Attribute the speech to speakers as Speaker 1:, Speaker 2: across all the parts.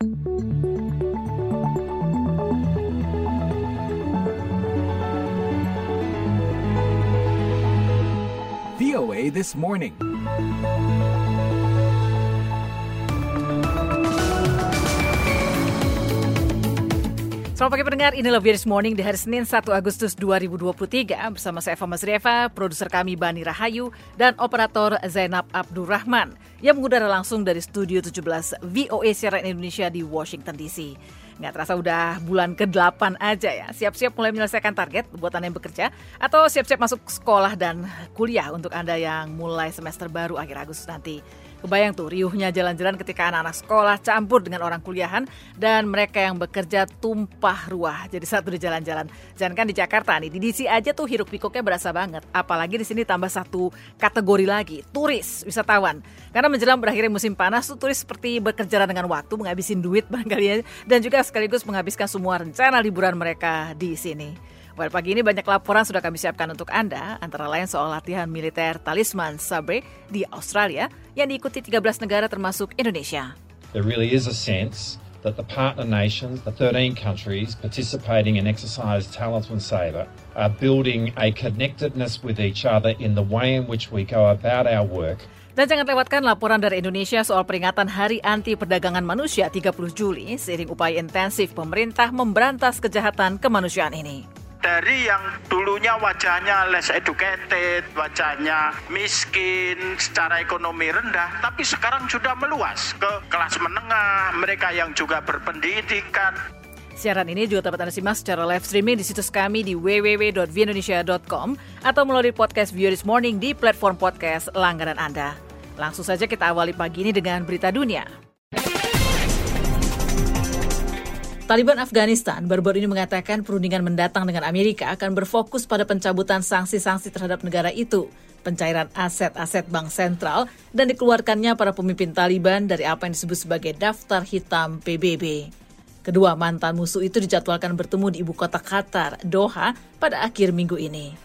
Speaker 1: VOA This Morning.
Speaker 2: Selamat pagi pendengar, inilah This Morning di hari Senin 1 Agustus 2023 bersama saya Eva Masrieva, produser kami Bani Rahayu, dan operator Zainab Abdurrahman yang mengudara langsung dari Studio 17 VOA Siaran Indonesia di Washington DC. Nggak terasa udah bulan ke-8 aja ya, siap-siap mulai menyelesaikan target buat Anda yang bekerja, atau siap-siap masuk sekolah dan kuliah untuk Anda yang mulai semester baru akhir Agustus nanti. Kebayang tuh riuhnya jalan-jalan ketika anak-anak sekolah campur dengan orang kuliahan dan mereka yang bekerja tumpah ruah jadi satu di jalan-jalan. Jangan kan di Jakarta nih, di DC aja tuh hiruk pikuknya berasa banget. Apalagi di sini tambah satu kategori lagi, turis, wisatawan. Karena menjelang berakhirnya musim panas tuh turis seperti bekerja dengan waktu, menghabisin duit barangkali dan juga sekaligus menghabiskan semua rencana liburan mereka di sini. Pada pagi ini banyak laporan sudah kami siapkan untuk Anda, antara lain soal latihan militer Talisman Sabre di Australia yang diikuti 13 negara termasuk Indonesia.
Speaker 3: There really is a sense that the partner nations, the 13 countries participating in exercise Talisman Sabre, are building a connectedness with each other in the way in which we go about our work
Speaker 2: dan jangan lewatkan laporan dari Indonesia soal peringatan Hari Anti Perdagangan Manusia 30 Juli seiring upaya intensif pemerintah memberantas kejahatan kemanusiaan ini
Speaker 4: dari yang dulunya wajahnya less educated, wajahnya miskin, secara ekonomi rendah, tapi sekarang sudah meluas ke kelas menengah, mereka yang juga berpendidikan.
Speaker 2: Siaran ini juga dapat Anda simak secara live streaming di situs kami di www.vindonesia.com atau melalui podcast View This Morning di platform podcast langganan Anda. Langsung saja kita awali pagi ini dengan berita dunia. Taliban Afghanistan baru-baru ini mengatakan perundingan mendatang dengan Amerika akan berfokus pada pencabutan sanksi-sanksi terhadap negara itu, pencairan aset-aset bank sentral, dan dikeluarkannya para pemimpin Taliban dari apa yang disebut sebagai daftar hitam PBB. Kedua mantan musuh itu dijadwalkan bertemu di ibu kota Qatar, Doha, pada akhir minggu ini.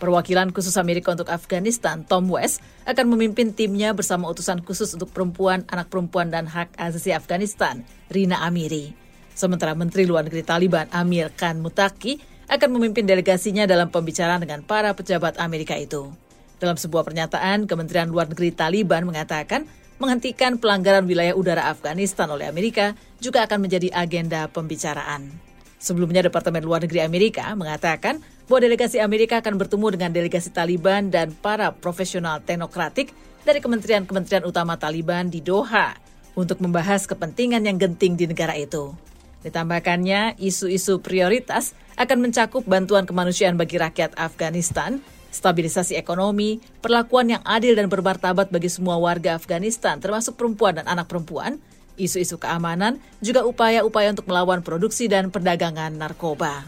Speaker 2: Perwakilan khusus Amerika untuk Afghanistan, Tom West, akan memimpin timnya bersama utusan khusus untuk perempuan, anak perempuan, dan hak asasi Afghanistan, Rina Amiri. Sementara Menteri Luar Negeri Taliban Amir Khan Mutaki akan memimpin delegasinya dalam pembicaraan dengan para pejabat Amerika itu. Dalam sebuah pernyataan, Kementerian Luar Negeri Taliban mengatakan menghentikan pelanggaran wilayah udara Afghanistan oleh Amerika juga akan menjadi agenda pembicaraan. Sebelumnya, Departemen Luar Negeri Amerika mengatakan bahwa delegasi Amerika akan bertemu dengan delegasi Taliban dan para profesional teknokratik dari kementerian-kementerian utama Taliban di Doha untuk membahas kepentingan yang genting di negara itu. Ditambahkannya, isu-isu prioritas akan mencakup bantuan kemanusiaan bagi rakyat Afghanistan, stabilisasi ekonomi, perlakuan yang adil dan bermartabat bagi semua warga Afghanistan, termasuk perempuan dan anak perempuan, isu-isu keamanan, juga upaya-upaya untuk melawan produksi dan perdagangan narkoba.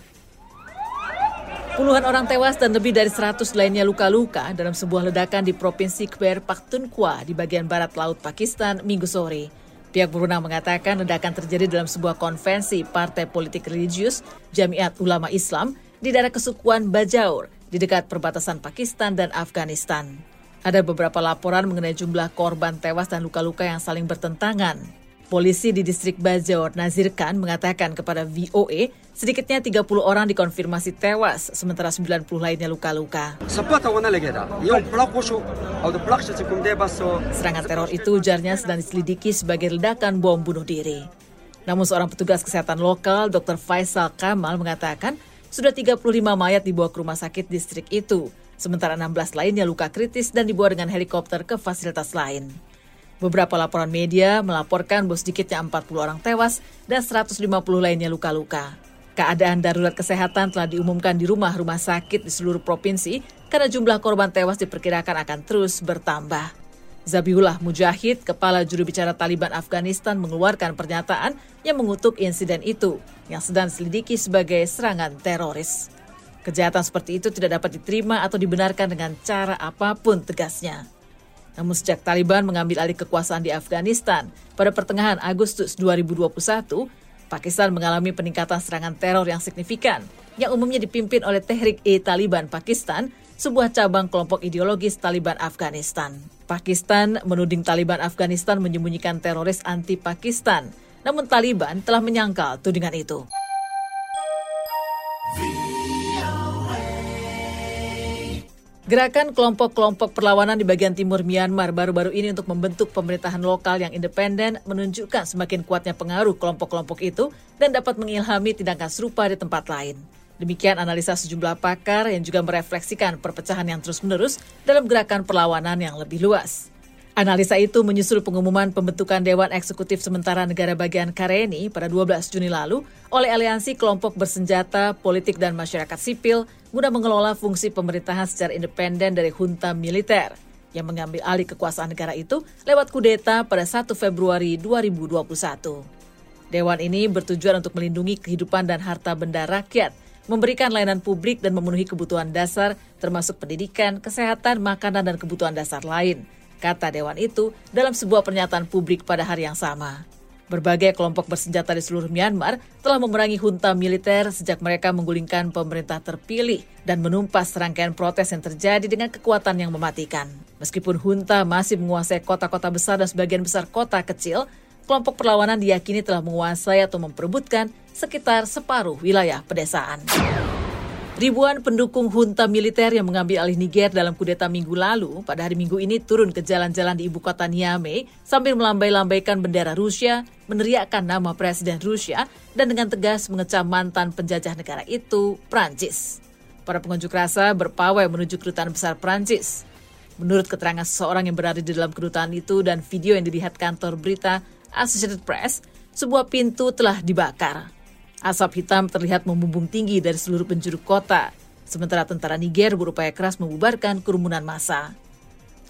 Speaker 2: Puluhan orang tewas dan lebih dari 100 lainnya luka-luka dalam sebuah ledakan di Provinsi Khyber Pakhtunkhwa di bagian barat laut Pakistan minggu sore. Pihak berwenang mengatakan ledakan terjadi dalam sebuah konvensi partai politik religius Jamiat Ulama Islam di daerah kesukuan Bajaur di dekat perbatasan Pakistan dan Afghanistan. Ada beberapa laporan mengenai jumlah korban tewas dan luka-luka yang saling bertentangan. Polisi di distrik Bajaur Nazir Khan mengatakan kepada VOA sedikitnya 30 orang dikonfirmasi tewas, sementara 90 lainnya luka-luka. Serangan teror itu ujarnya sedang diselidiki sebagai ledakan bom bunuh diri. Namun seorang petugas kesehatan lokal, Dr. Faisal Kamal mengatakan sudah 35 mayat dibawa ke rumah sakit distrik itu, sementara 16 lainnya luka kritis dan dibawa dengan helikopter ke fasilitas lain. Beberapa laporan media melaporkan bahwa sedikitnya 40 orang tewas dan 150 lainnya luka-luka. Keadaan darurat kesehatan telah diumumkan di rumah-rumah sakit di seluruh provinsi karena jumlah korban tewas diperkirakan akan terus bertambah. Zabiullah Mujahid, kepala juru bicara Taliban Afghanistan mengeluarkan pernyataan yang mengutuk insiden itu yang sedang diselidiki sebagai serangan teroris. Kejahatan seperti itu tidak dapat diterima atau dibenarkan dengan cara apa pun tegasnya. Namun sejak Taliban mengambil alih kekuasaan di Afghanistan pada pertengahan Agustus 2021, Pakistan mengalami peningkatan serangan teror yang signifikan yang umumnya dipimpin oleh Tehrik-e-Taliban Pakistan, sebuah cabang kelompok ideologis Taliban Afghanistan. Pakistan menuding Taliban Afghanistan menyembunyikan teroris anti-Pakistan Namun Taliban telah menyangkal tudingan itu. Gerakan kelompok-kelompok perlawanan di bagian timur Myanmar baru-baru ini untuk membentuk pemerintahan lokal yang independen menunjukkan semakin kuatnya pengaruh kelompok-kelompok itu dan dapat mengilhami tindakan serupa di tempat lain. Demikian analisa sejumlah pakar yang juga merefleksikan perpecahan yang terus-menerus dalam gerakan perlawanan yang lebih luas. Analisa itu menyusul pengumuman pembentukan Dewan Eksekutif Sementara Negara Bagian Kareni pada 12 Juni lalu oleh Aliansi Kelompok Bersenjata, Politik dan Masyarakat Sipil guna mengelola fungsi pemerintahan secara independen dari junta militer yang mengambil alih kekuasaan negara itu lewat kudeta pada 1 Februari 2021. Dewan ini bertujuan untuk melindungi kehidupan dan harta benda rakyat, memberikan layanan publik dan memenuhi kebutuhan dasar termasuk pendidikan, kesehatan, makanan, dan kebutuhan dasar lain – kata Dewan itu dalam sebuah pernyataan publik pada hari yang sama. Berbagai kelompok bersenjata di seluruh Myanmar telah memerangi junta militer sejak mereka menggulingkan pemerintah terpilih dan menumpas rangkaian protes yang terjadi dengan kekuatan yang mematikan. Meskipun junta masih menguasai kota-kota besar dan sebagian besar kota kecil, kelompok perlawanan diyakini telah menguasai atau memperebutkan sekitar separuh wilayah pedesaan. Ribuan pendukung junta militer yang mengambil alih Niger dalam kudeta minggu lalu pada hari minggu ini turun ke jalan-jalan di ibu kota Niamey sambil melambai-lambaikan bendera Rusia, meneriakkan nama Presiden Rusia, dan dengan tegas mengecam mantan penjajah negara itu, Prancis. Para pengunjuk rasa berpawai menuju kedutaan besar Prancis. Menurut keterangan seseorang yang berada di dalam kedutaan itu dan video yang dilihat kantor berita Associated Press, sebuah pintu telah dibakar. Asap hitam terlihat membumbung tinggi dari seluruh penjuru kota, sementara tentara Niger berupaya keras membubarkan kerumunan massa.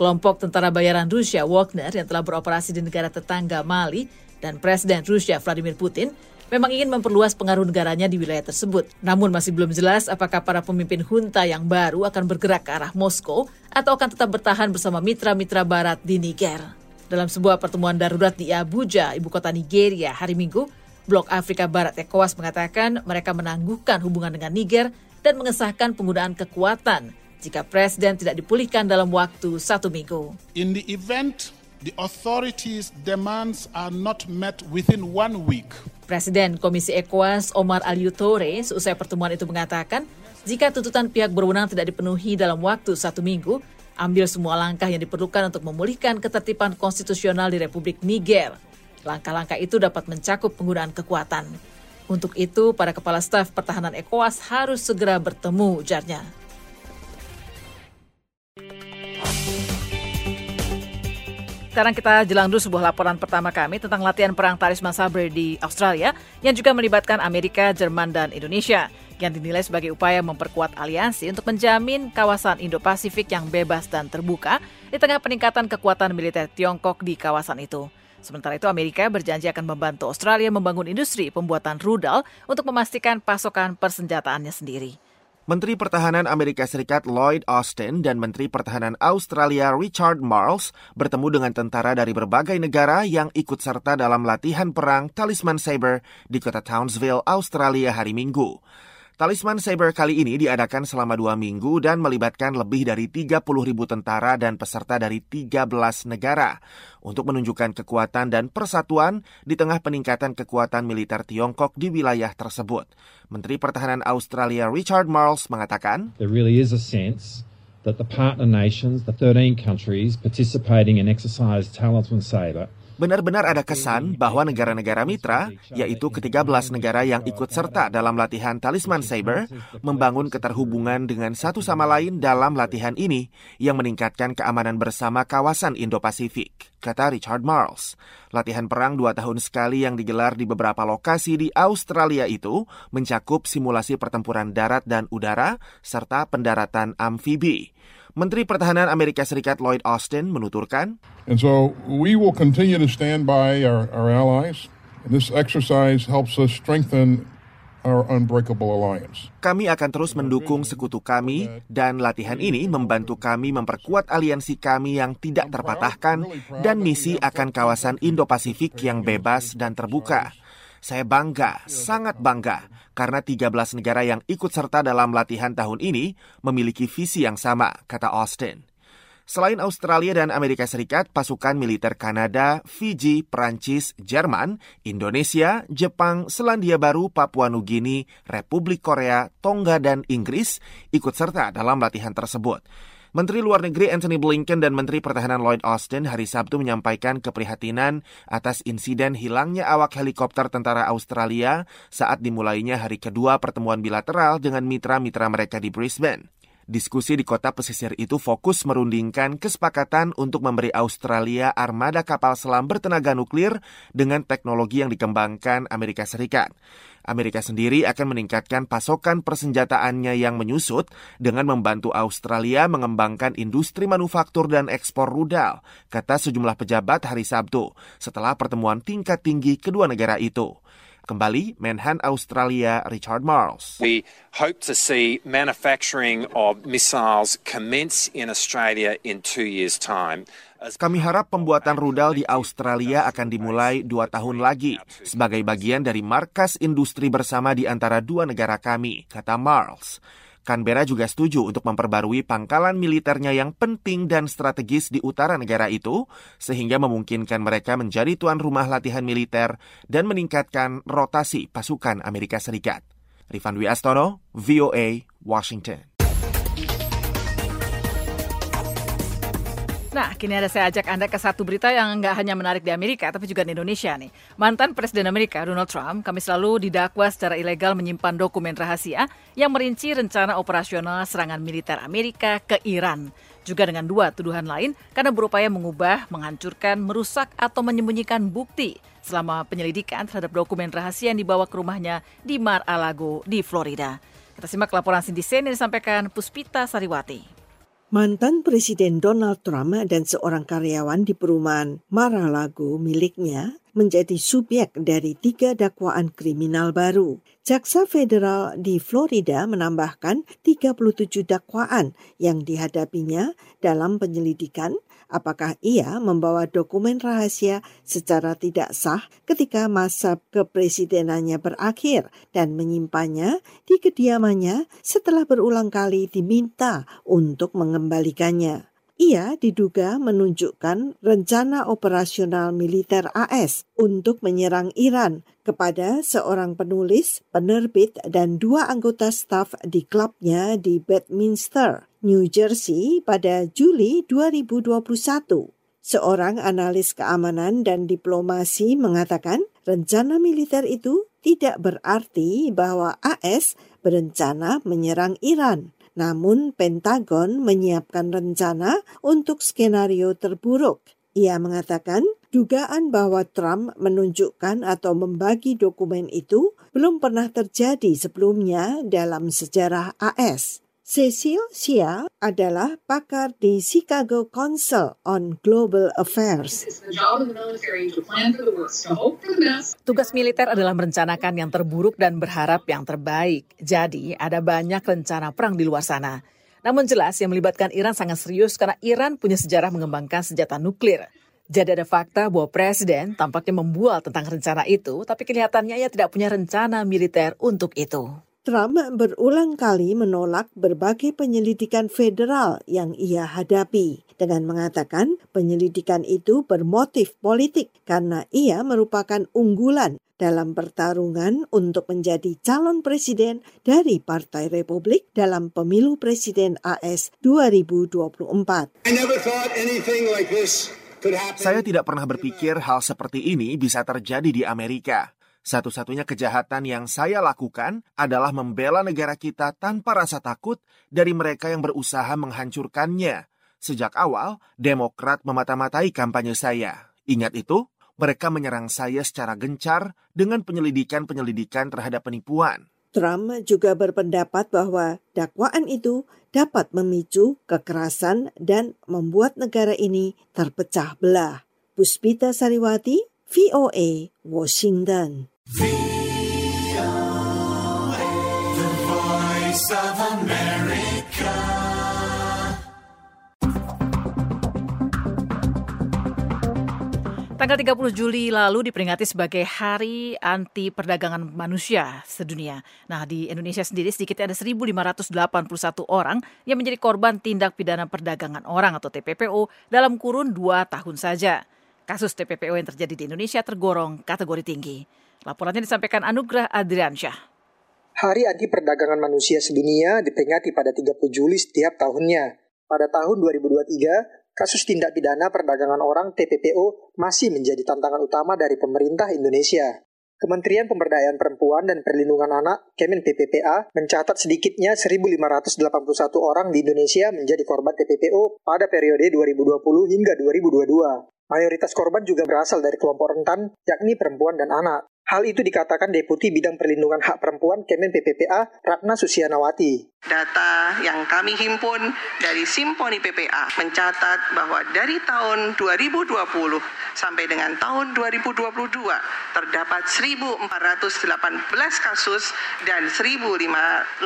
Speaker 2: Kelompok tentara bayaran Rusia Wagner yang telah beroperasi di negara tetangga Mali dan Presiden Rusia Vladimir Putin memang ingin memperluas pengaruh negaranya di wilayah tersebut. Namun masih belum jelas apakah para pemimpin junta yang baru akan bergerak ke arah Moskow atau akan tetap bertahan bersama mitra-mitra barat di Niger. Dalam sebuah pertemuan darurat di Abuja, ibu kota Nigeria, hari Minggu, Blok Afrika Barat ECOWAS mengatakan mereka menangguhkan hubungan dengan Niger dan mengesahkan penggunaan kekuatan jika presiden tidak dipulihkan dalam waktu satu minggu.
Speaker 1: In the event the authorities' demands are not met within one week.
Speaker 2: Presiden Komisi ECOWAS Omar Aliutore seusai pertemuan itu mengatakan jika tuntutan pihak berwenang tidak dipenuhi dalam waktu satu minggu, ambil semua langkah yang diperlukan untuk memulihkan ketertiban konstitusional di Republik Niger. Langkah-langkah itu dapat mencakup penggunaan kekuatan. Untuk itu, para kepala staf pertahanan ECOWAS harus segera bertemu, ujarnya. Sekarang kita jelang dulu sebuah laporan pertama kami tentang latihan perang Talisman Sabre di Australia yang juga melibatkan Amerika, Jerman, dan Indonesia yang dinilai sebagai upaya memperkuat aliansi untuk menjamin kawasan Indo-Pasifik yang bebas dan terbuka di tengah peningkatan kekuatan militer Tiongkok di kawasan itu. Sementara itu Amerika berjanji akan membantu Australia membangun industri pembuatan rudal untuk memastikan pasokan persenjataannya sendiri.
Speaker 5: Menteri Pertahanan Amerika Serikat Lloyd Austin dan Menteri Pertahanan Australia Richard Marles bertemu dengan tentara dari berbagai negara yang ikut serta dalam latihan perang Talisman Sabre di kota Townsville, Australia hari Minggu. Talisman Saber kali ini diadakan selama dua minggu dan melibatkan lebih dari 30 ribu tentara dan peserta dari 13 negara untuk menunjukkan kekuatan dan persatuan di tengah peningkatan kekuatan militer Tiongkok di wilayah tersebut. Menteri Pertahanan Australia Richard Marles mengatakan,
Speaker 3: There really is a sense that the partner nations, the 13 countries participating in exercise Talisman Sabre,
Speaker 5: benar-benar ada kesan bahwa negara-negara mitra, yaitu ke-13 negara yang ikut serta dalam latihan Talisman Saber, membangun keterhubungan dengan satu sama lain dalam latihan ini yang meningkatkan keamanan bersama kawasan Indo-Pasifik, kata Richard Marles. Latihan perang dua tahun sekali yang digelar di beberapa lokasi di Australia itu mencakup simulasi pertempuran darat dan udara serta pendaratan amfibi. Menteri Pertahanan Amerika Serikat Lloyd Austin menuturkan,
Speaker 6: And so we will continue to stand by our, our allies. And this exercise helps us strengthen our unbreakable alliance.
Speaker 5: Kami akan terus mendukung sekutu kami dan latihan ini membantu kami memperkuat aliansi kami yang tidak terpatahkan dan misi akan kawasan Indo-Pasifik yang bebas dan terbuka. Saya bangga, sangat bangga, karena 13 negara yang ikut serta dalam latihan tahun ini memiliki visi yang sama, kata Austin. Selain Australia dan Amerika Serikat, pasukan militer Kanada, Fiji, Perancis, Jerman, Indonesia, Jepang, Selandia Baru, Papua Nugini, Republik Korea, Tonga, dan Inggris ikut serta dalam latihan tersebut. Menteri Luar Negeri Anthony Blinken dan Menteri Pertahanan Lloyd Austin hari Sabtu menyampaikan keprihatinan atas insiden hilangnya awak helikopter tentara Australia saat dimulainya hari kedua pertemuan bilateral dengan mitra-mitra mereka di Brisbane. Diskusi di kota pesisir itu fokus merundingkan kesepakatan untuk memberi Australia armada kapal selam bertenaga nuklir dengan teknologi yang dikembangkan Amerika Serikat. Amerika sendiri akan meningkatkan pasokan persenjataannya yang menyusut dengan membantu Australia mengembangkan industri manufaktur dan ekspor rudal, kata sejumlah pejabat hari Sabtu setelah pertemuan tingkat tinggi kedua negara itu. Kembali Menhan Australia Richard Marles.
Speaker 7: We hope to see manufacturing of missiles commence in Australia in two years' time.
Speaker 5: Kami harap pembuatan rudal di Australia akan dimulai dua tahun lagi sebagai bagian dari markas industri bersama di antara dua negara kami, kata Marles. Canberra juga setuju untuk memperbarui pangkalan militernya yang penting dan strategis di utara negara itu, sehingga memungkinkan mereka menjadi tuan rumah latihan militer dan meningkatkan rotasi pasukan Amerika Serikat. Rifan VOA, Washington.
Speaker 2: Nah, kini ada saya ajak Anda ke satu berita yang nggak hanya menarik di Amerika, tapi juga di Indonesia nih. Mantan Presiden Amerika, Donald Trump, kami selalu didakwa secara ilegal menyimpan dokumen rahasia yang merinci rencana operasional serangan militer Amerika ke Iran. Juga dengan dua tuduhan lain karena berupaya mengubah, menghancurkan, merusak, atau menyembunyikan bukti selama penyelidikan terhadap dokumen rahasia yang dibawa ke rumahnya di Mar-a-Lago di Florida. Kita simak laporan Cindy Sen yang disampaikan Puspita Sariwati.
Speaker 8: Mantan Presiden Donald Trump dan seorang karyawan di perumahan Mar-a-Lago miliknya menjadi subjek dari tiga dakwaan kriminal baru. Jaksa federal di Florida menambahkan 37 dakwaan yang dihadapinya dalam penyelidikan apakah ia membawa dokumen rahasia secara tidak sah ketika masa kepresidenannya berakhir dan menyimpannya di kediamannya setelah berulang kali diminta untuk mengembalikannya. Ia diduga menunjukkan rencana operasional militer AS untuk menyerang Iran kepada seorang penulis, penerbit, dan dua anggota staf di klubnya di Bedminster, New Jersey pada Juli 2021. Seorang analis keamanan dan diplomasi mengatakan rencana militer itu tidak berarti bahwa AS berencana menyerang Iran. Namun Pentagon menyiapkan rencana untuk skenario terburuk. Ia mengatakan dugaan bahwa Trump menunjukkan atau membagi dokumen itu belum pernah terjadi sebelumnya dalam sejarah AS. Cecil Xia adalah pakar di Chicago Council on Global Affairs.
Speaker 2: Tugas militer adalah merencanakan yang terburuk dan berharap yang terbaik. Jadi, ada banyak rencana perang di luar sana. Namun jelas yang melibatkan Iran sangat serius karena Iran punya sejarah mengembangkan senjata nuklir. Jadi ada fakta bahwa Presiden tampaknya membual tentang rencana itu, tapi kelihatannya ia tidak punya rencana militer untuk itu.
Speaker 8: Trump berulang kali menolak berbagai penyelidikan federal yang ia hadapi dengan mengatakan penyelidikan itu bermotif politik karena ia merupakan unggulan dalam pertarungan untuk menjadi calon presiden dari Partai Republik dalam pemilu presiden AS 2024.
Speaker 5: Saya tidak pernah berpikir hal seperti ini bisa terjadi di Amerika. Satu-satunya kejahatan yang saya lakukan adalah membela negara kita tanpa rasa takut dari mereka yang berusaha menghancurkannya. Sejak awal, Demokrat memata-matai kampanye saya. Ingat itu, mereka menyerang saya secara gencar dengan penyelidikan-penyelidikan terhadap penipuan.
Speaker 8: Trump juga berpendapat bahwa dakwaan itu dapat memicu kekerasan dan membuat negara ini terpecah belah. Puspita Sariwati, VOA, Washington.
Speaker 2: Tanggal 30 Juli lalu diperingati sebagai Hari Anti Perdagangan Manusia sedunia. Nah, di Indonesia sendiri sedikitnya ada 1.581 orang yang menjadi korban tindak pidana perdagangan orang atau TPPO dalam kurun 2 tahun saja. Kasus TPPO yang terjadi di Indonesia tergolong kategori tinggi. Laporannya disampaikan Anugrah Adriansyah.
Speaker 9: Hari Anti Perdagangan Manusia Sedunia diperingati pada 30 Juli setiap tahunnya. Pada tahun 2023, kasus tindak pidana perdagangan orang TPPO masih menjadi tantangan utama dari pemerintah Indonesia. Kementerian Pemberdayaan Perempuan dan Perlindungan Anak, Kemen PPPA, mencatat sedikitnya 1.581 orang di Indonesia menjadi korban TPPO pada periode 2020 hingga 2022. Mayoritas korban juga berasal dari kelompok rentan, yakni perempuan dan anak. Hal itu dikatakan Deputi Bidang Perlindungan Hak Perempuan Kemen PPPA Ratna Susianawati.
Speaker 10: Data yang kami himpun dari Simponi PPA mencatat bahwa dari tahun 2020 sampai dengan tahun 2022 terdapat 1.418 kasus dan 1.581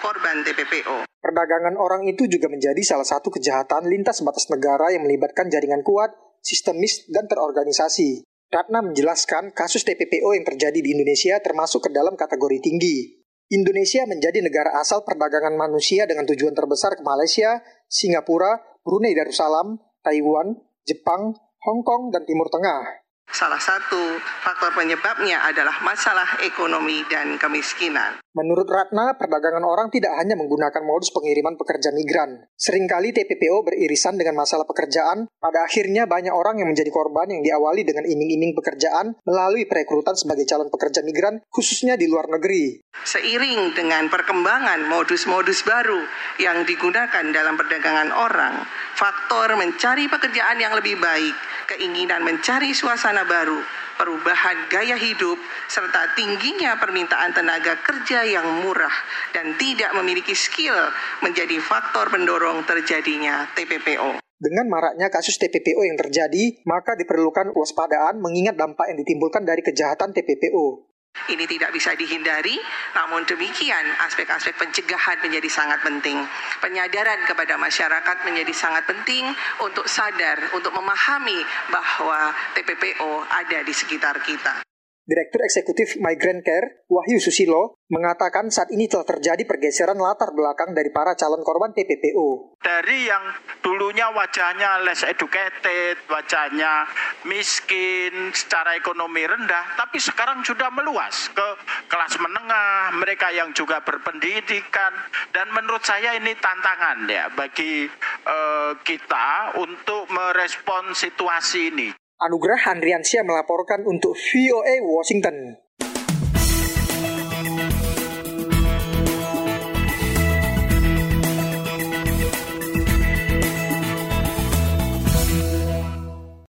Speaker 10: korban TPPO.
Speaker 9: Perdagangan orang itu juga menjadi salah satu kejahatan lintas batas negara yang melibatkan jaringan kuat, sistemis, dan terorganisasi. Ratna menjelaskan kasus TPPO yang terjadi di Indonesia termasuk ke dalam kategori tinggi. Indonesia menjadi negara asal perdagangan manusia dengan tujuan terbesar ke Malaysia, Singapura, Brunei Darussalam, Taiwan, Jepang, Hong Kong, dan Timur Tengah.
Speaker 10: Salah satu faktor penyebabnya adalah masalah ekonomi dan kemiskinan.
Speaker 9: Menurut Ratna, perdagangan orang tidak hanya menggunakan modus pengiriman pekerja migran. Seringkali TPPO beririsan dengan masalah pekerjaan, pada akhirnya banyak orang yang menjadi korban yang diawali dengan iming-iming pekerjaan melalui perekrutan sebagai calon pekerja migran, khususnya di luar negeri.
Speaker 10: Seiring dengan perkembangan modus-modus baru yang digunakan dalam perdagangan orang, faktor mencari pekerjaan yang lebih baik keinginan mencari suasana baru, perubahan gaya hidup, serta tingginya permintaan tenaga kerja yang murah dan tidak memiliki skill menjadi faktor pendorong terjadinya TPPO.
Speaker 9: Dengan maraknya kasus TPPO yang terjadi, maka diperlukan waspadaan mengingat dampak yang ditimbulkan dari kejahatan TPPO.
Speaker 10: Ini tidak bisa dihindari, namun demikian aspek-aspek pencegahan menjadi sangat penting. Penyadaran kepada masyarakat menjadi sangat penting untuk sadar, untuk memahami bahwa TPPO ada di sekitar kita.
Speaker 9: Direktur Eksekutif Migrant Care, Wahyu Susilo, mengatakan saat ini telah terjadi pergeseran latar belakang dari para calon korban TPPO.
Speaker 4: Dari yang dulunya wajahnya less educated, wajahnya miskin, secara ekonomi rendah, tapi sekarang sudah meluas ke kelas menengah, mereka yang juga berpendidikan, dan menurut saya ini tantangan ya bagi uh, kita untuk merespon situasi ini.
Speaker 9: Anugerah Andriansyah melaporkan untuk VOA Washington.